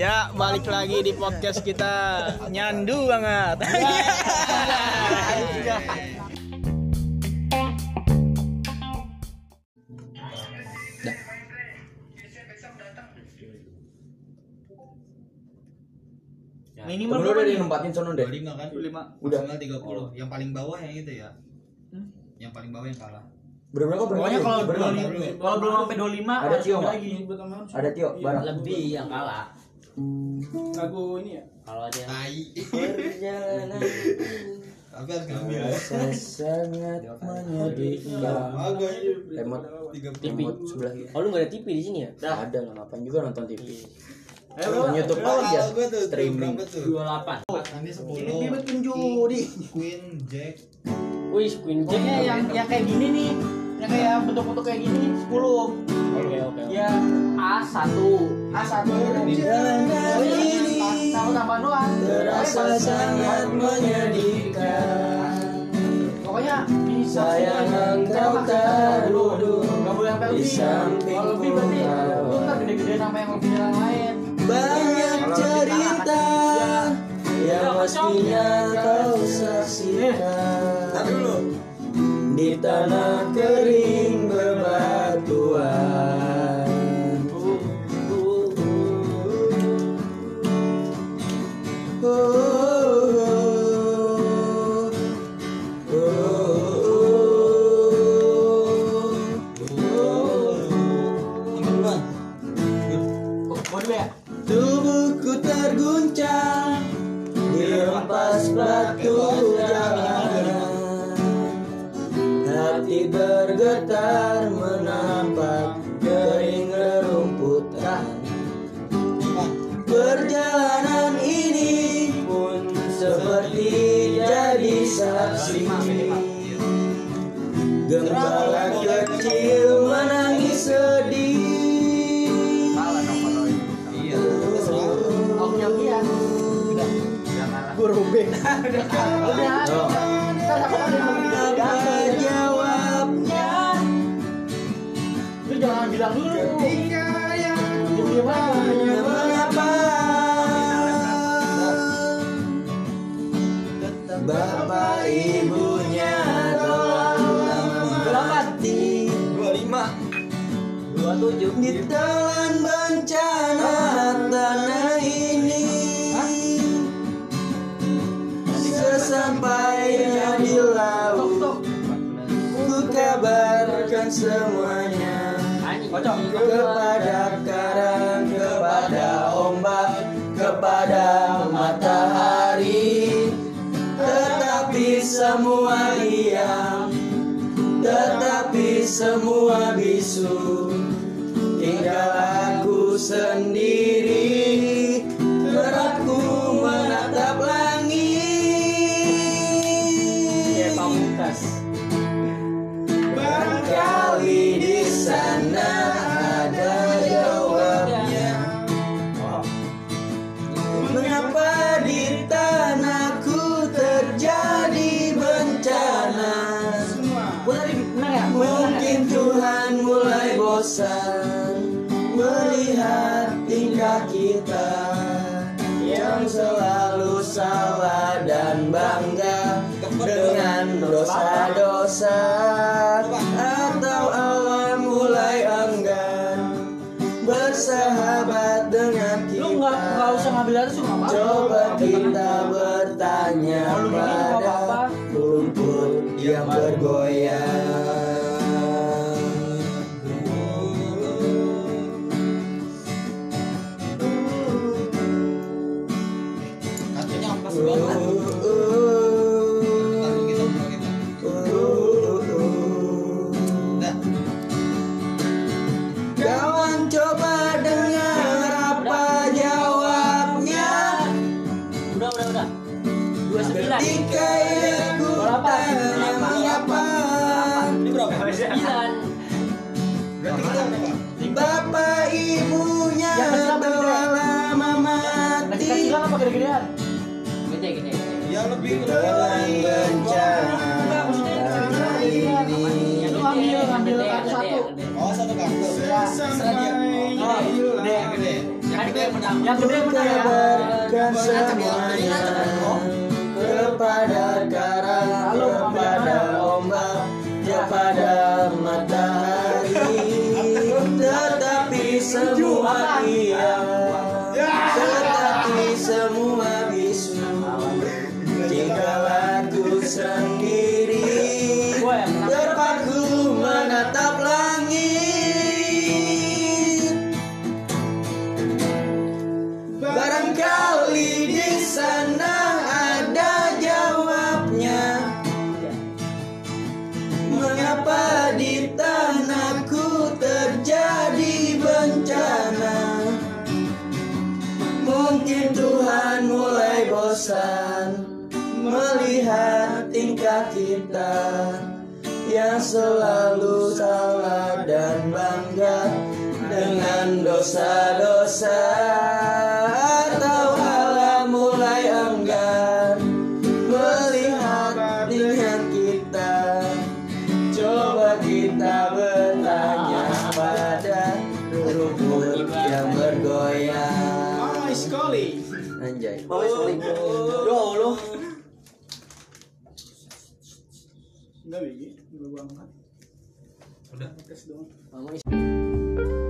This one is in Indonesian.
Ya, balik lagi di podcast kita. Nyandu banget. Minimal Temen lu udah dinempatin sono deh. 25 kan? 25. Udah. Maksimal 30. Yang paling bawah yang itu ya. Yang paling bawah yang kalah. Berapa berapa? Pokoknya kalau berapa? belum kalau belum sampai 25 Ada Tio lagi. Ada Tio, barang. lebih yang kalah lagu ini ya kalau ada yang Tai. Perjalanan Tapi harus ngambil ya. sangat menyedihkan. Remote, 30. TV remote sebelah kiri. oh lu nggak ada TV di sini ya Ada lah, ngapain juga nonton TV. Ayo, Nonton YouTube aja. Streaming. berapa tuh? 28 Ini 10. Bibit penjudi. Queen, Jack. wih Queen Jack Pokoknya yang yang kayak gini nih, yang kayak bentuk-bentuk kayak gini 10. oke oke Ya, A1 A1. Perjalanan ini Tahu tambahan doang. terasa sangat menyedihkan. Pokoknya Gak boleh sampai di sampingku Kalau lebih berarti kau. lu ntar gede-gede yang lebih yang lain. Banyak cerita yang mestinya kau saksikan. Di tanah kering Hati bergetar menampak kering rerumputan Perjalanan ini pun seperti jadi saksi Gembala kecil menangis sedih Iya. Udah. Oh. Apa jawabnya? Lu jangan bilang dulu. Diem aja. Mengapa? Bapak ibunya telah mati 25. 27 di semuanya. kepada karang, kepada ombak, kepada matahari. Tetapi semua diam, tetapi semua bisu. Tinggal aku sendiri, beratku menatap langit. Bosan melihat tingkah kita yang selalu salah dan bangga dengan dosa-dosa atau alam mulai enggan bersahabat dengan kita. Lu nggak nggak usah ngambil. Coba kita bertanya pada rumput yang bergoyang. Bencana ini ambil kartu satu. Oh satu kartu. Ya. Serah dia. Oh, gede. Yang gede. Yang Yang gede ya. Kabarkan semuanya kepada karang, kepada ombak, kepada matahari. Tetapi semua diam, tetapi semua kita yang selalu salah dan bangga dengan dosa-dosa. Atau Allah mulai enggan melihat dengan kita. Coba kita bertanya pada rumput yang bergoyang. Mama sekali. Enggak biji, enggak gua angkat. Udah. Tes doang. Mama